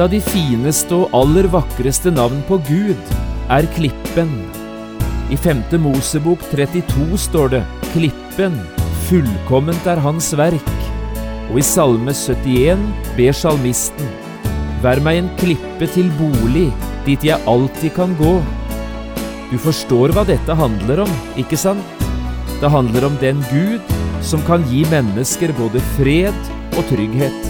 Et av de fineste og aller vakreste navn på Gud er Klippen. I 5. Mosebok 32 står det Klippen, fullkomment er hans verk. Og i Salme 71 ber salmisten Vær meg en klippe til bolig, dit jeg alltid kan gå. Du forstår hva dette handler om, ikke sant? Det handler om den Gud som kan gi mennesker både fred og trygghet.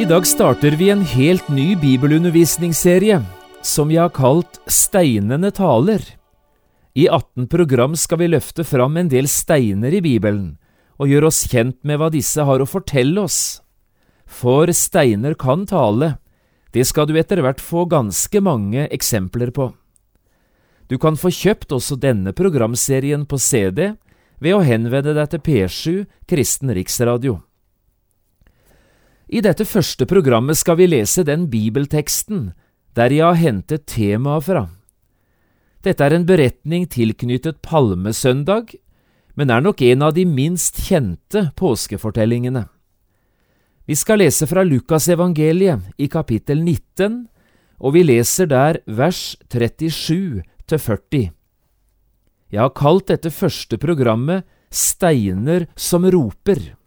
I dag starter vi en helt ny bibelundervisningsserie som vi har kalt Steinene taler. I 18 program skal vi løfte fram en del steiner i Bibelen og gjøre oss kjent med hva disse har å fortelle oss. For steiner kan tale, det skal du etter hvert få ganske mange eksempler på. Du kan få kjøpt også denne programserien på CD ved å henvende deg til P7 Kristen Riksradio. I dette første programmet skal vi lese den bibelteksten der jeg har hentet temaet fra. Dette er en beretning tilknyttet Palmesøndag, men er nok en av de minst kjente påskefortellingene. Vi skal lese fra Lukasevangeliet i kapittel 19, og vi leser der vers 37 til 40. Jeg har kalt dette første programmet Steiner som roper.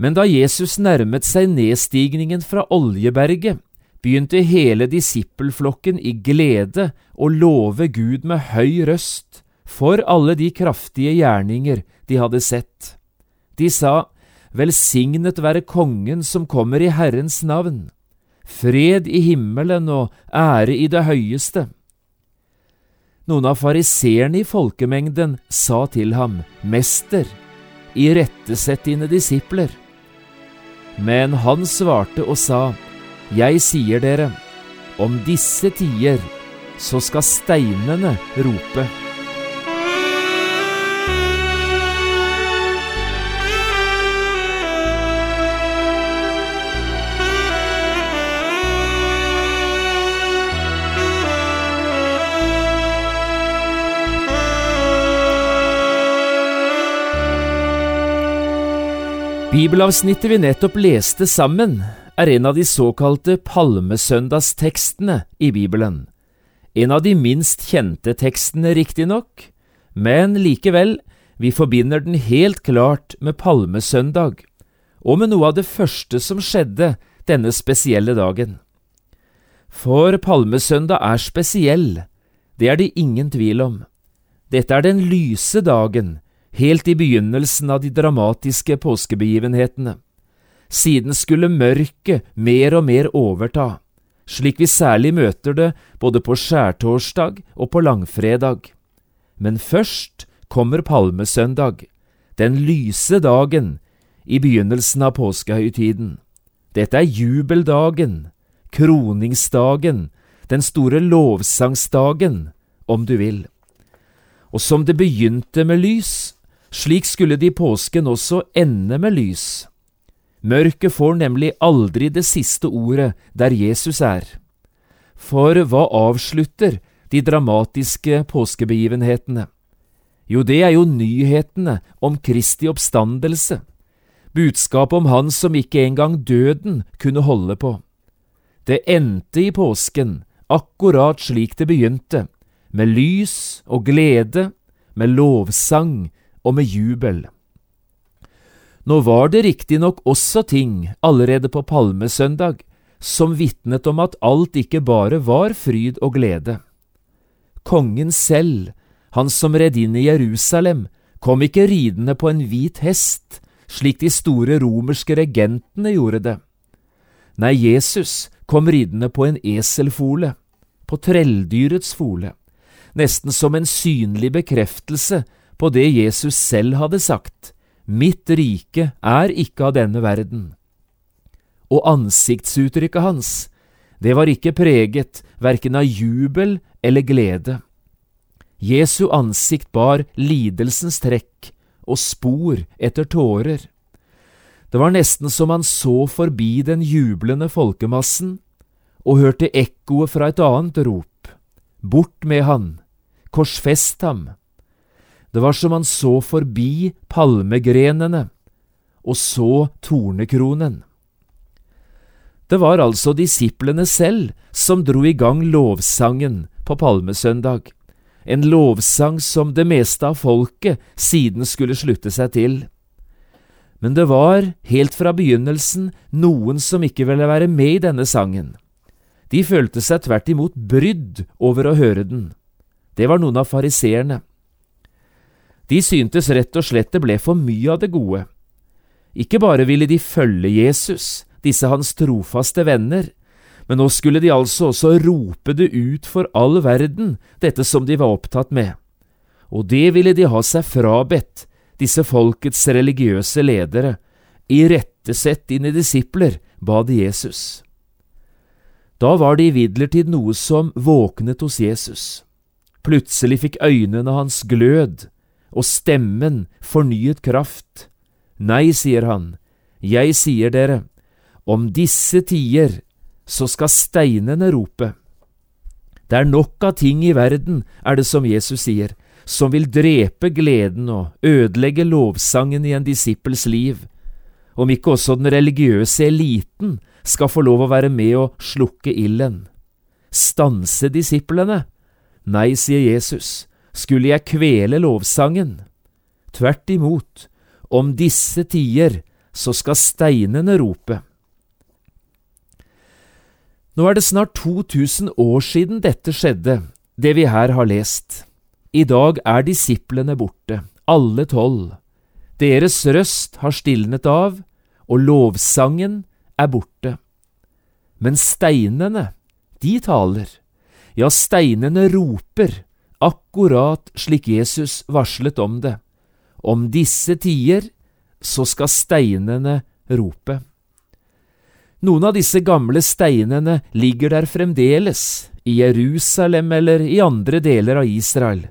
Men da Jesus nærmet seg nedstigningen fra Oljeberget, begynte hele disippelflokken i glede å love Gud med høy røst for alle de kraftige gjerninger de hadde sett. De sa, Velsignet være Kongen som kommer i Herrens navn, fred i himmelen og ære i det høyeste. Noen av fariseerne i folkemengden sa til ham, Mester, irettesett dine disipler. Men han svarte og sa, Jeg sier dere, om disse tider, så skal steinene rope. Bibelavsnittet vi nettopp leste sammen, er en av de såkalte palmesøndagstekstene i Bibelen. En av de minst kjente tekstene, riktignok, men likevel, vi forbinder den helt klart med palmesøndag, og med noe av det første som skjedde denne spesielle dagen. For palmesøndag er spesiell, det er det ingen tvil om. Dette er den lyse dagen, helt i begynnelsen av de dramatiske påskebegivenhetene. Siden skulle mørket mer og mer overta, slik vi særlig møter det både på skjærtorsdag og på langfredag. Men først kommer palmesøndag, den lyse dagen i begynnelsen av påskehøytiden. Dette er jubeldagen, kroningsdagen, den store lovsangsdagen, om du vil. Og som det begynte med lys, slik skulle det i påsken også ende med lys. Mørket får nemlig aldri det siste ordet der Jesus er. For hva avslutter de dramatiske påskebegivenhetene? Jo, det er jo nyhetene om Kristi oppstandelse, budskapet om Han som ikke engang døden kunne holde på. Det endte i påsken, akkurat slik det begynte, med lys og glede, med lovsang og med jubel. Nå var det riktignok også ting allerede på palmesøndag som vitnet om at alt ikke bare var fryd og glede. Kongen selv, han som red inn i Jerusalem kom ikke ridende på en hvit hest, slik de store romerske regentene gjorde det. Nei, Jesus kom ridende på en eselfole, på trelldyrets fole, nesten som en synlig bekreftelse på det Jesus selv hadde sagt, Mitt rike er ikke av denne verden. Og ansiktsuttrykket hans, det var ikke preget verken av jubel eller glede. Jesu ansikt bar lidelsens trekk og spor etter tårer. Det var nesten som han så forbi den jublende folkemassen og hørte ekkoet fra et annet rop. Bort med han, korsfest ham. Det var som han så forbi palmegrenene og så tornekronen. Det var altså disiplene selv som dro i gang lovsangen på palmesøndag, en lovsang som det meste av folket siden skulle slutte seg til. Men det var, helt fra begynnelsen, noen som ikke ville være med i denne sangen. De følte seg tvert imot brydd over å høre den. Det var noen av fariseerne. De syntes rett og slett det ble for mye av det gode. Ikke bare ville de følge Jesus, disse hans trofaste venner, men nå skulle de altså også rope det ut for all verden, dette som de var opptatt med. Og det ville de ha seg frabedt, disse folkets religiøse ledere, irettesett dine disipler, ba de Jesus. Da var det imidlertid noe som våknet hos Jesus. Plutselig fikk øynene hans glød, og stemmen fornyet kraft. Nei, sier han, jeg sier dere, om disse tider så skal steinene rope. Det er nok av ting i verden, er det som Jesus sier, som vil drepe gleden og ødelegge lovsangen i en disippels liv, om ikke også den religiøse eliten skal få lov å være med og slukke ilden. Stanse disiplene? Nei, sier Jesus, skulle jeg kvele lovsangen? Tvert imot, om disse tider så skal steinene rope. Nå er det snart 2000 år siden dette skjedde, det vi her har lest. I dag er disiplene borte, alle tolv. Deres røst har stilnet av, og lovsangen er borte. Men steinene, de taler. Ja, steinene roper, akkurat slik Jesus varslet om det. Om disse tider, så skal steinene rope. Noen av disse gamle steinene ligger der fremdeles, i Jerusalem eller i andre deler av Israel.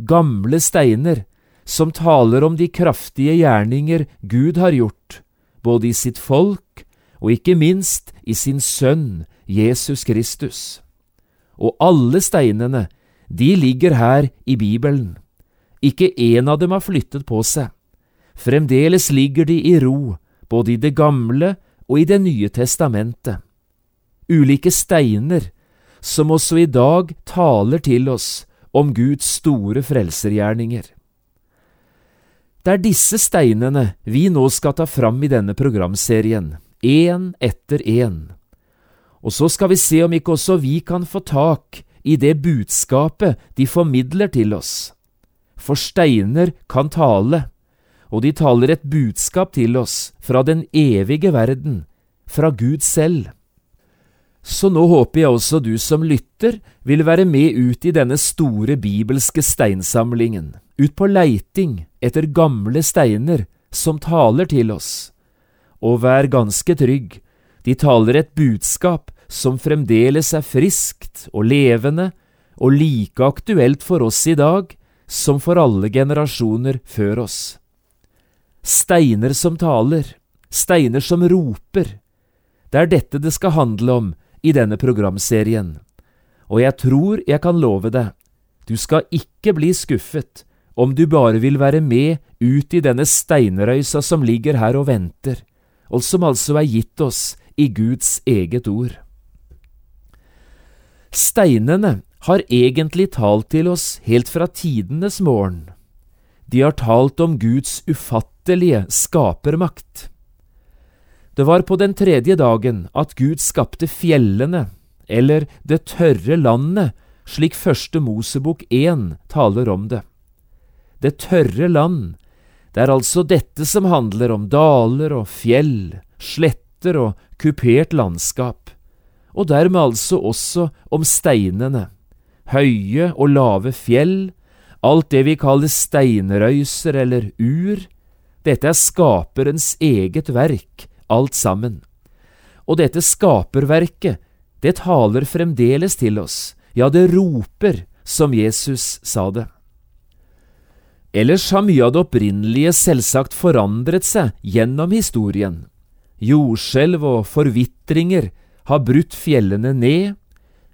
Gamle steiner som taler om de kraftige gjerninger Gud har gjort, både i sitt folk og ikke minst i sin Sønn Jesus Kristus. Og alle steinene, de ligger her i Bibelen. Ikke én av dem har flyttet på seg. Fremdeles ligger de i ro, både i det gamle og i Det nye testamentet. Ulike steiner som også i dag taler til oss om Guds store frelsergjerninger. Det er disse steinene vi nå skal ta fram i denne programserien, én etter én. Og så skal vi se om ikke også vi kan få tak i det budskapet de formidler til oss. For steiner kan tale, og de taler et budskap til oss fra den evige verden, fra Gud selv. Så nå håper jeg også du som lytter vil være med ut i denne store bibelske steinsamlingen, ut på leiting etter gamle steiner som taler til oss. Og vær ganske trygg, de taler et budskap som fremdeles er friskt og levende og like aktuelt for oss i dag som for alle generasjoner før oss. Steiner som taler, steiner som roper. Det er dette det skal handle om i denne programserien. Og jeg tror jeg kan love deg, du skal ikke bli skuffet om du bare vil være med ut i denne steinrøysa som ligger her og venter, og som altså er gitt oss i Guds eget ord. Steinene har egentlig talt til oss helt fra tidenes morgen. De har talt om Guds ufattelige skapermakt. Det var på den tredje dagen at Gud skapte fjellene, eller det tørre landet, slik første Mosebok 1 taler om det. det tørre land. Det er altså dette som handler om daler og fjell, sletter og kupert landskap, og dermed altså også om steinene, høye og lave fjell, alt det vi kaller steinrøyser eller ur, dette er skaperens eget verk, alt sammen. Og dette skaperverket, det taler fremdeles til oss, ja, det roper, som Jesus sa det. Ellers har mye av det opprinnelige selvsagt forandret seg gjennom historien. Jordskjelv og forvitringer har brutt fjellene ned,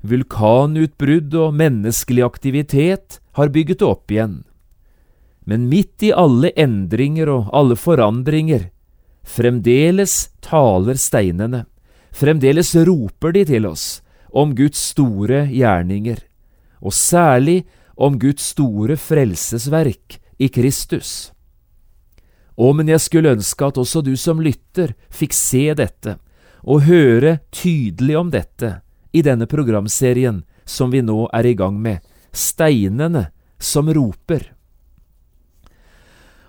vulkanutbrudd og menneskelig aktivitet har bygget opp igjen. Men midt i alle endringer og alle forandringer, fremdeles taler steinene, fremdeles roper de til oss om Guds store gjerninger, og særlig om Guds store frelsesverk i Kristus. Å, men jeg skulle ønske at også du som lytter fikk se dette og høre tydelig om dette i denne programserien som vi nå er i gang med, Steinene som roper.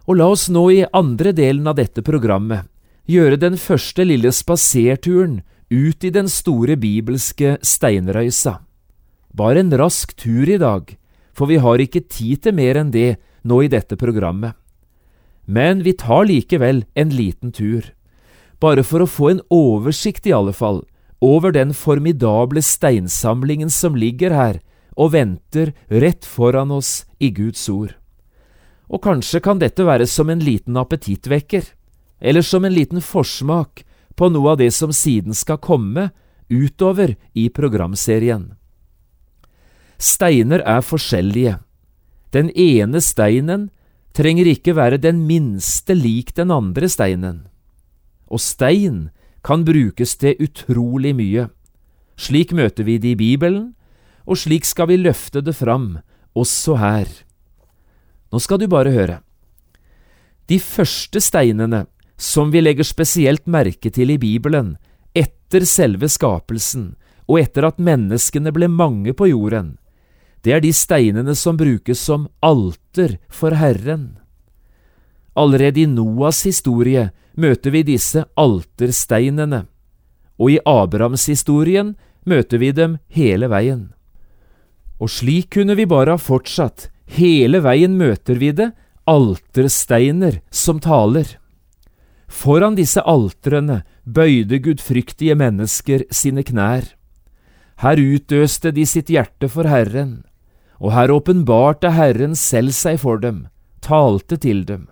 Og la oss nå i andre delen av dette programmet gjøre den første lille spaserturen ut i den store bibelske steinrøysa. Bare en rask tur i dag, for vi har ikke tid til mer enn det nå i dette programmet. Men vi tar likevel en liten tur, bare for å få en oversikt i alle fall, over den formidable steinsamlingen som ligger her og venter rett foran oss i Guds ord. Og kanskje kan dette være som en liten appetittvekker, eller som en liten forsmak på noe av det som siden skal komme utover i programserien. Steiner er forskjellige. Den ene steinen trenger ikke være den minste lik den andre steinen. Og stein kan brukes til utrolig mye. Slik møter vi det i Bibelen, og slik skal vi løfte det fram, også her. Nå skal du bare høre. De første steinene som vi legger spesielt merke til i Bibelen, etter selve skapelsen og etter at menneskene ble mange på jorden, det er de steinene som brukes som alter for Herren. Allerede i Noas historie møter vi disse altersteinene, og i Abrahamshistorien møter vi dem hele veien. Og slik kunne vi bare ha fortsatt, hele veien møter vi det, altersteiner som taler. Foran disse altrene bøyde gudfryktige mennesker sine knær. Her utøste de sitt hjerte for Herren, og her åpenbarte Herren selv seg for dem, talte til dem.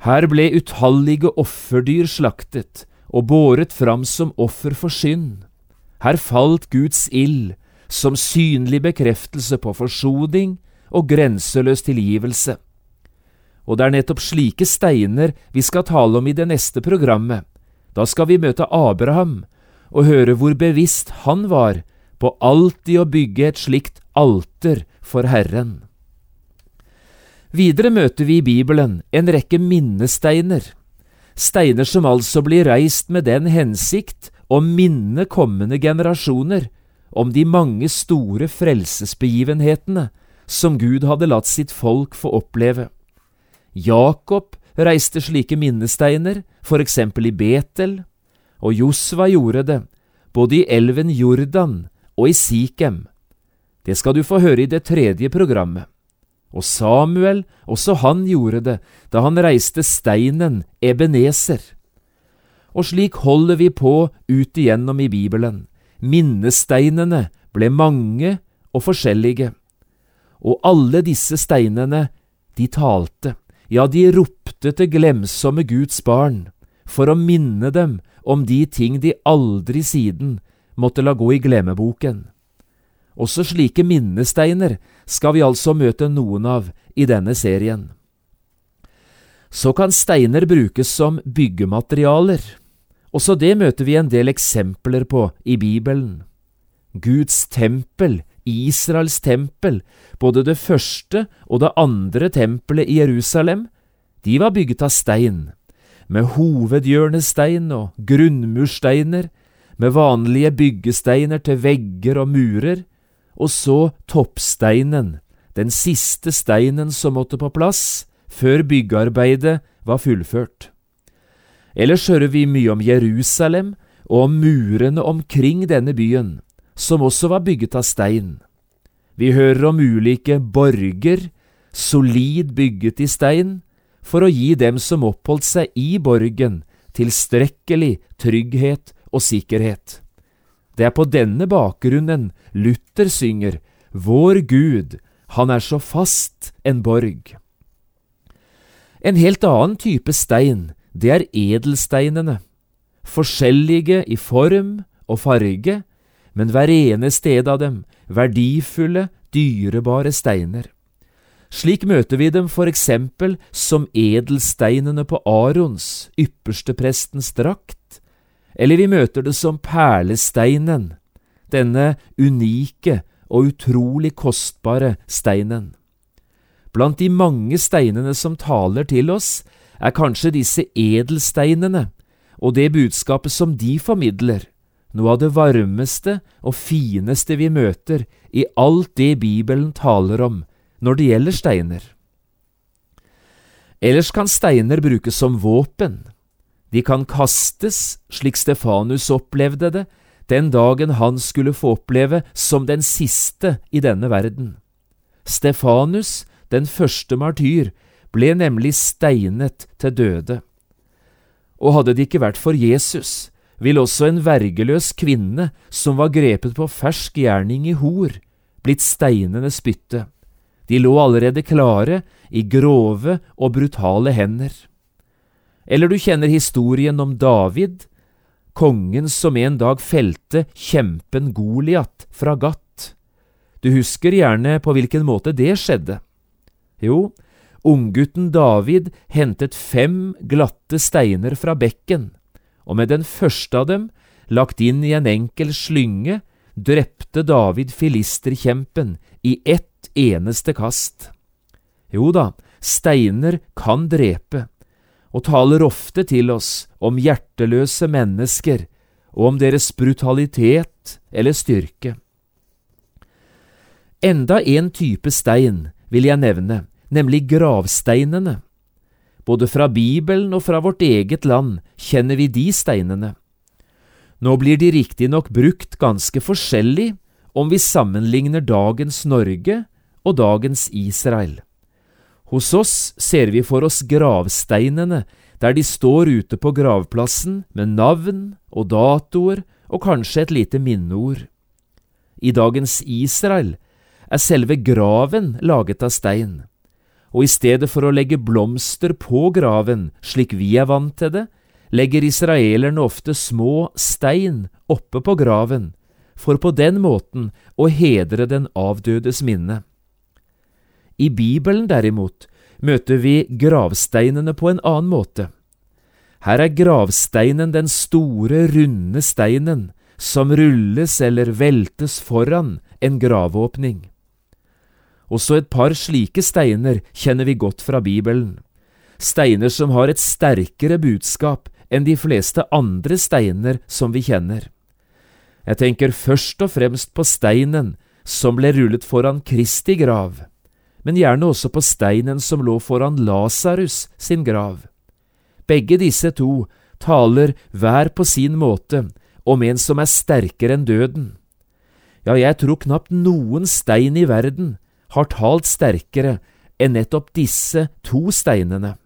Her ble utallige offerdyr slaktet og båret fram som offer for synd. Her falt Guds ild som synlig bekreftelse på forsoning og grenseløs tilgivelse. Og det er nettopp slike steiner vi skal tale om i det neste programmet. Da skal vi møte Abraham og høre hvor bevisst han var på alltid å bygge et slikt alter for Herren. Videre møter vi i Bibelen en rekke minnesteiner, steiner som altså blir reist med den hensikt å minne kommende generasjoner om de mange store frelsesbegivenhetene som Gud hadde latt sitt folk få oppleve. Jakob reiste slike minnesteiner, for eksempel i Betel, og Josva gjorde det, både i elven Jordan og i Sikhem. Det skal du få høre i det tredje programmet. Og Samuel, også han gjorde det da han reiste steinen Ebeneser. Og slik holder vi på ut igjennom i Bibelen. Minnesteinene ble mange og forskjellige. Og alle disse steinene, de talte, ja, de ropte til glemsomme Guds barn, for å minne dem om de ting de aldri siden måtte la gå i glemmeboken. Også slike minnesteiner skal vi altså møte noen av i denne serien. Så kan steiner brukes som byggematerialer. Også det møter vi en del eksempler på i Bibelen. Guds tempel, Israels tempel, både det første og det andre tempelet i Jerusalem, de var bygget av stein, med hovedhjørnestein og grunnmursteiner, med vanlige byggesteiner til vegger og murer, og så toppsteinen, den siste steinen som måtte på plass før byggearbeidet var fullført. Ellers hører vi mye om Jerusalem og om murene omkring denne byen, som også var bygget av stein. Vi hører om ulike borger, solid bygget i stein, for å gi dem som oppholdt seg i borgen, tilstrekkelig trygghet og sikkerhet. Det er på denne bakgrunnen Luther synger Vår Gud, han er så fast en borg. En helt annen type stein, det er edelsteinene. Forskjellige i form og farge, men hver eneste en av dem verdifulle, dyrebare steiner. Slik møter vi dem for eksempel som edelsteinene på Arons, yppersteprestens drakt, eller vi møter det som perlesteinen, denne unike og utrolig kostbare steinen. Blant de mange steinene som taler til oss, er kanskje disse edelsteinene og det budskapet som de formidler, noe av det varmeste og fineste vi møter i alt det Bibelen taler om når det gjelder steiner. Ellers kan steiner brukes som våpen. De kan kastes, slik Stefanus opplevde det, den dagen han skulle få oppleve som den siste i denne verden. Stefanus, den første martyr, ble nemlig steinet til døde. Og hadde det ikke vært for Jesus, ville også en vergeløs kvinne som var grepet på fersk gjerning i hor, blitt steinende spytte. De lå allerede klare i grove og brutale hender. Eller du kjenner historien om David, kongen som en dag felte kjempen Goliat fra Gat. Du husker gjerne på hvilken måte det skjedde. Jo, unggutten David hentet fem glatte steiner fra bekken, og med den første av dem, lagt inn i en enkel slynge, drepte David filisterkjempen i ett eneste kast. Jo da, steiner kan drepe, og taler ofte til oss om hjerteløse mennesker og om deres brutalitet eller styrke. Enda en type stein vil jeg nevne, nemlig gravsteinene. Både fra Bibelen og fra vårt eget land kjenner vi de steinene. Nå blir de riktignok brukt ganske forskjellig om vi sammenligner dagens Norge og dagens Israel. Hos oss ser vi for oss gravsteinene der de står ute på gravplassen med navn og datoer og kanskje et lite minneord. I dagens Israel er selve graven laget av stein, og i stedet for å legge blomster på graven slik vi er vant til det, legger israelerne ofte små stein oppe på graven, for på den måten å hedre den avdødes minne. I Bibelen derimot møter vi gravsteinene på en annen måte. Her er gravsteinen den store, runde steinen som rulles eller veltes foran en gravåpning. Også et par slike steiner kjenner vi godt fra Bibelen, steiner som har et sterkere budskap enn de fleste andre steiner som vi kjenner. Jeg tenker først og fremst på steinen som ble rullet foran Kristi grav men gjerne også på steinen som lå foran Lasarus sin grav. Begge disse to taler hver på sin måte om en som er sterkere enn døden. Ja, jeg tror knapt noen stein i verden har talt sterkere enn nettopp disse to steinene.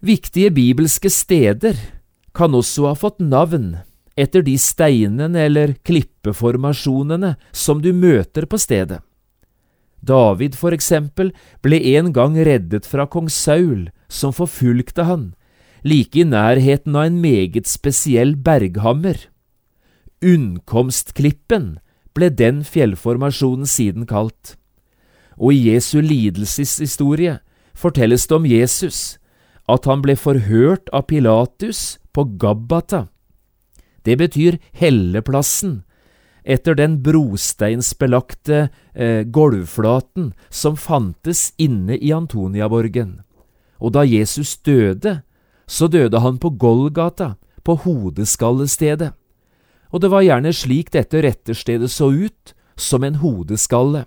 Viktige bibelske steder kan også ha fått navn etter de steinene eller klippeformasjonene som du møter på stedet. David, for eksempel, ble en gang reddet fra kong Saul, som forfulgte han, like i nærheten av en meget spesiell berghammer. Unnkomstklippen ble den fjellformasjonen siden kalt. Og i Jesu lidelseshistorie fortelles det om Jesus, at han ble forhørt av Pilatus på Gabbata. Det betyr helleplassen, etter den brosteinsbelagte eh, gulvflaten som fantes inne i Antoniaborgen. Og da Jesus døde, så døde han på Golgata, på hodeskallestedet. Og det var gjerne slik dette retterstedet så ut, som en hodeskalle.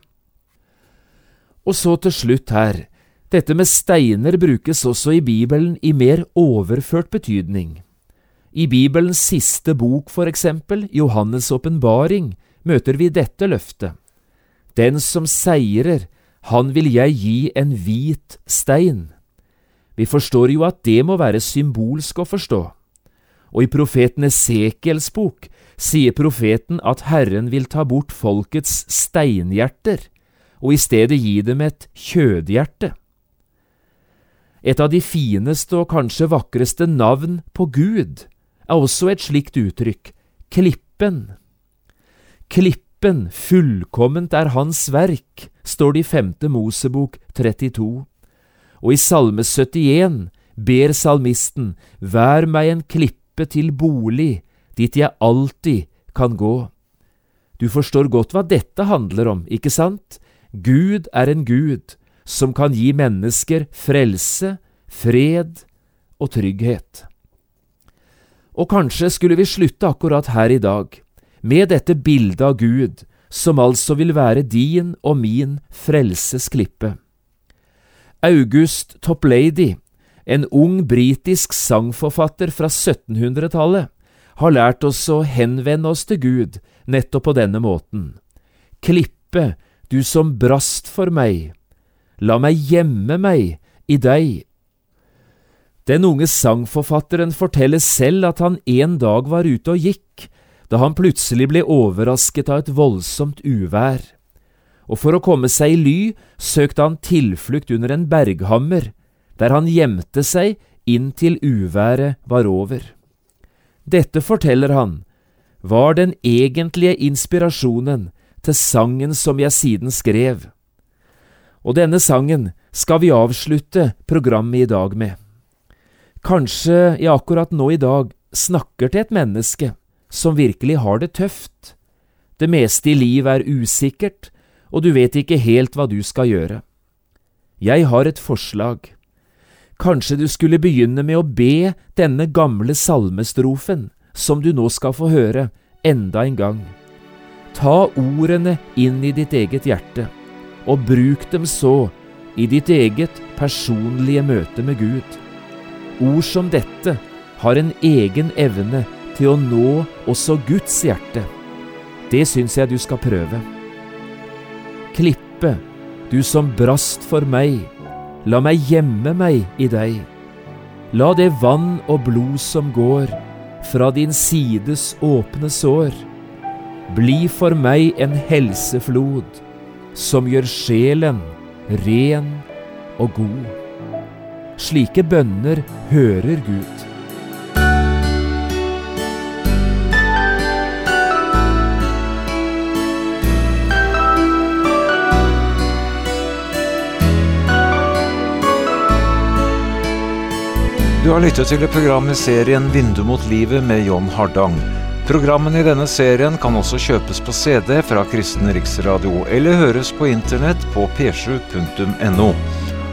Og så til slutt her, dette med steiner brukes også i Bibelen i mer overført betydning. I Bibelens siste bok, for eksempel, Johannes' åpenbaring, møter vi dette løftet. Den som seirer, han vil jeg gi en hvit stein. Vi forstår jo at det må være symbolsk å forstå. Og i profeten Esekiels bok sier profeten at Herren vil ta bort folkets steinhjerter og i stedet gi dem et kjødhjerte. Et av de fineste og kanskje vakreste navn på Gud er også et slikt uttrykk, Klippen. Klippen, fullkomment er Hans verk, står det i femte Mosebok 32. Og i Salme 71 ber salmisten, Vær meg en klippe til bolig, dit jeg alltid kan gå. Du forstår godt hva dette handler om, ikke sant? Gud er en Gud som kan gi mennesker frelse, fred og trygghet. Og kanskje skulle vi slutte akkurat her i dag, med dette bildet av Gud, som altså vil være din og min frelses klippe. August Toplady, en ung britisk sangforfatter fra 1700-tallet, har lært oss å henvende oss til Gud nettopp på denne måten. Klippe, du som brast for meg, la meg gjemme meg i deg. Den unge sangforfatteren forteller selv at han en dag var ute og gikk, da han plutselig ble overrasket av et voldsomt uvær. Og for å komme seg i ly søkte han tilflukt under en berghammer, der han gjemte seg inntil uværet var over. Dette, forteller han, var den egentlige inspirasjonen til sangen som jeg siden skrev. Og denne sangen skal vi avslutte programmet i dag med. Kanskje jeg akkurat nå i dag snakker til et menneske som virkelig har det tøft. Det meste i livet er usikkert, og du vet ikke helt hva du skal gjøre. Jeg har et forslag. Kanskje du skulle begynne med å be denne gamle salmestrofen, som du nå skal få høre, enda en gang. Ta ordene inn i ditt eget hjerte, og bruk dem så i ditt eget personlige møte med Gud. Ord som dette har en egen evne til å nå også Guds hjerte. Det syns jeg du skal prøve. Klippe, du som brast for meg, la meg gjemme meg i deg. La det vann og blod som går fra din sides åpne sår, bli for meg en helseflod som gjør sjelen ren og god. Slike bønner hører Gud. Du har lyttet til et program i serien Vindu mot livet med John Hardang. Programmene i denne serien kan også kjøpes på CD fra Kristen Riksradio, eller høres på internett på p7.no.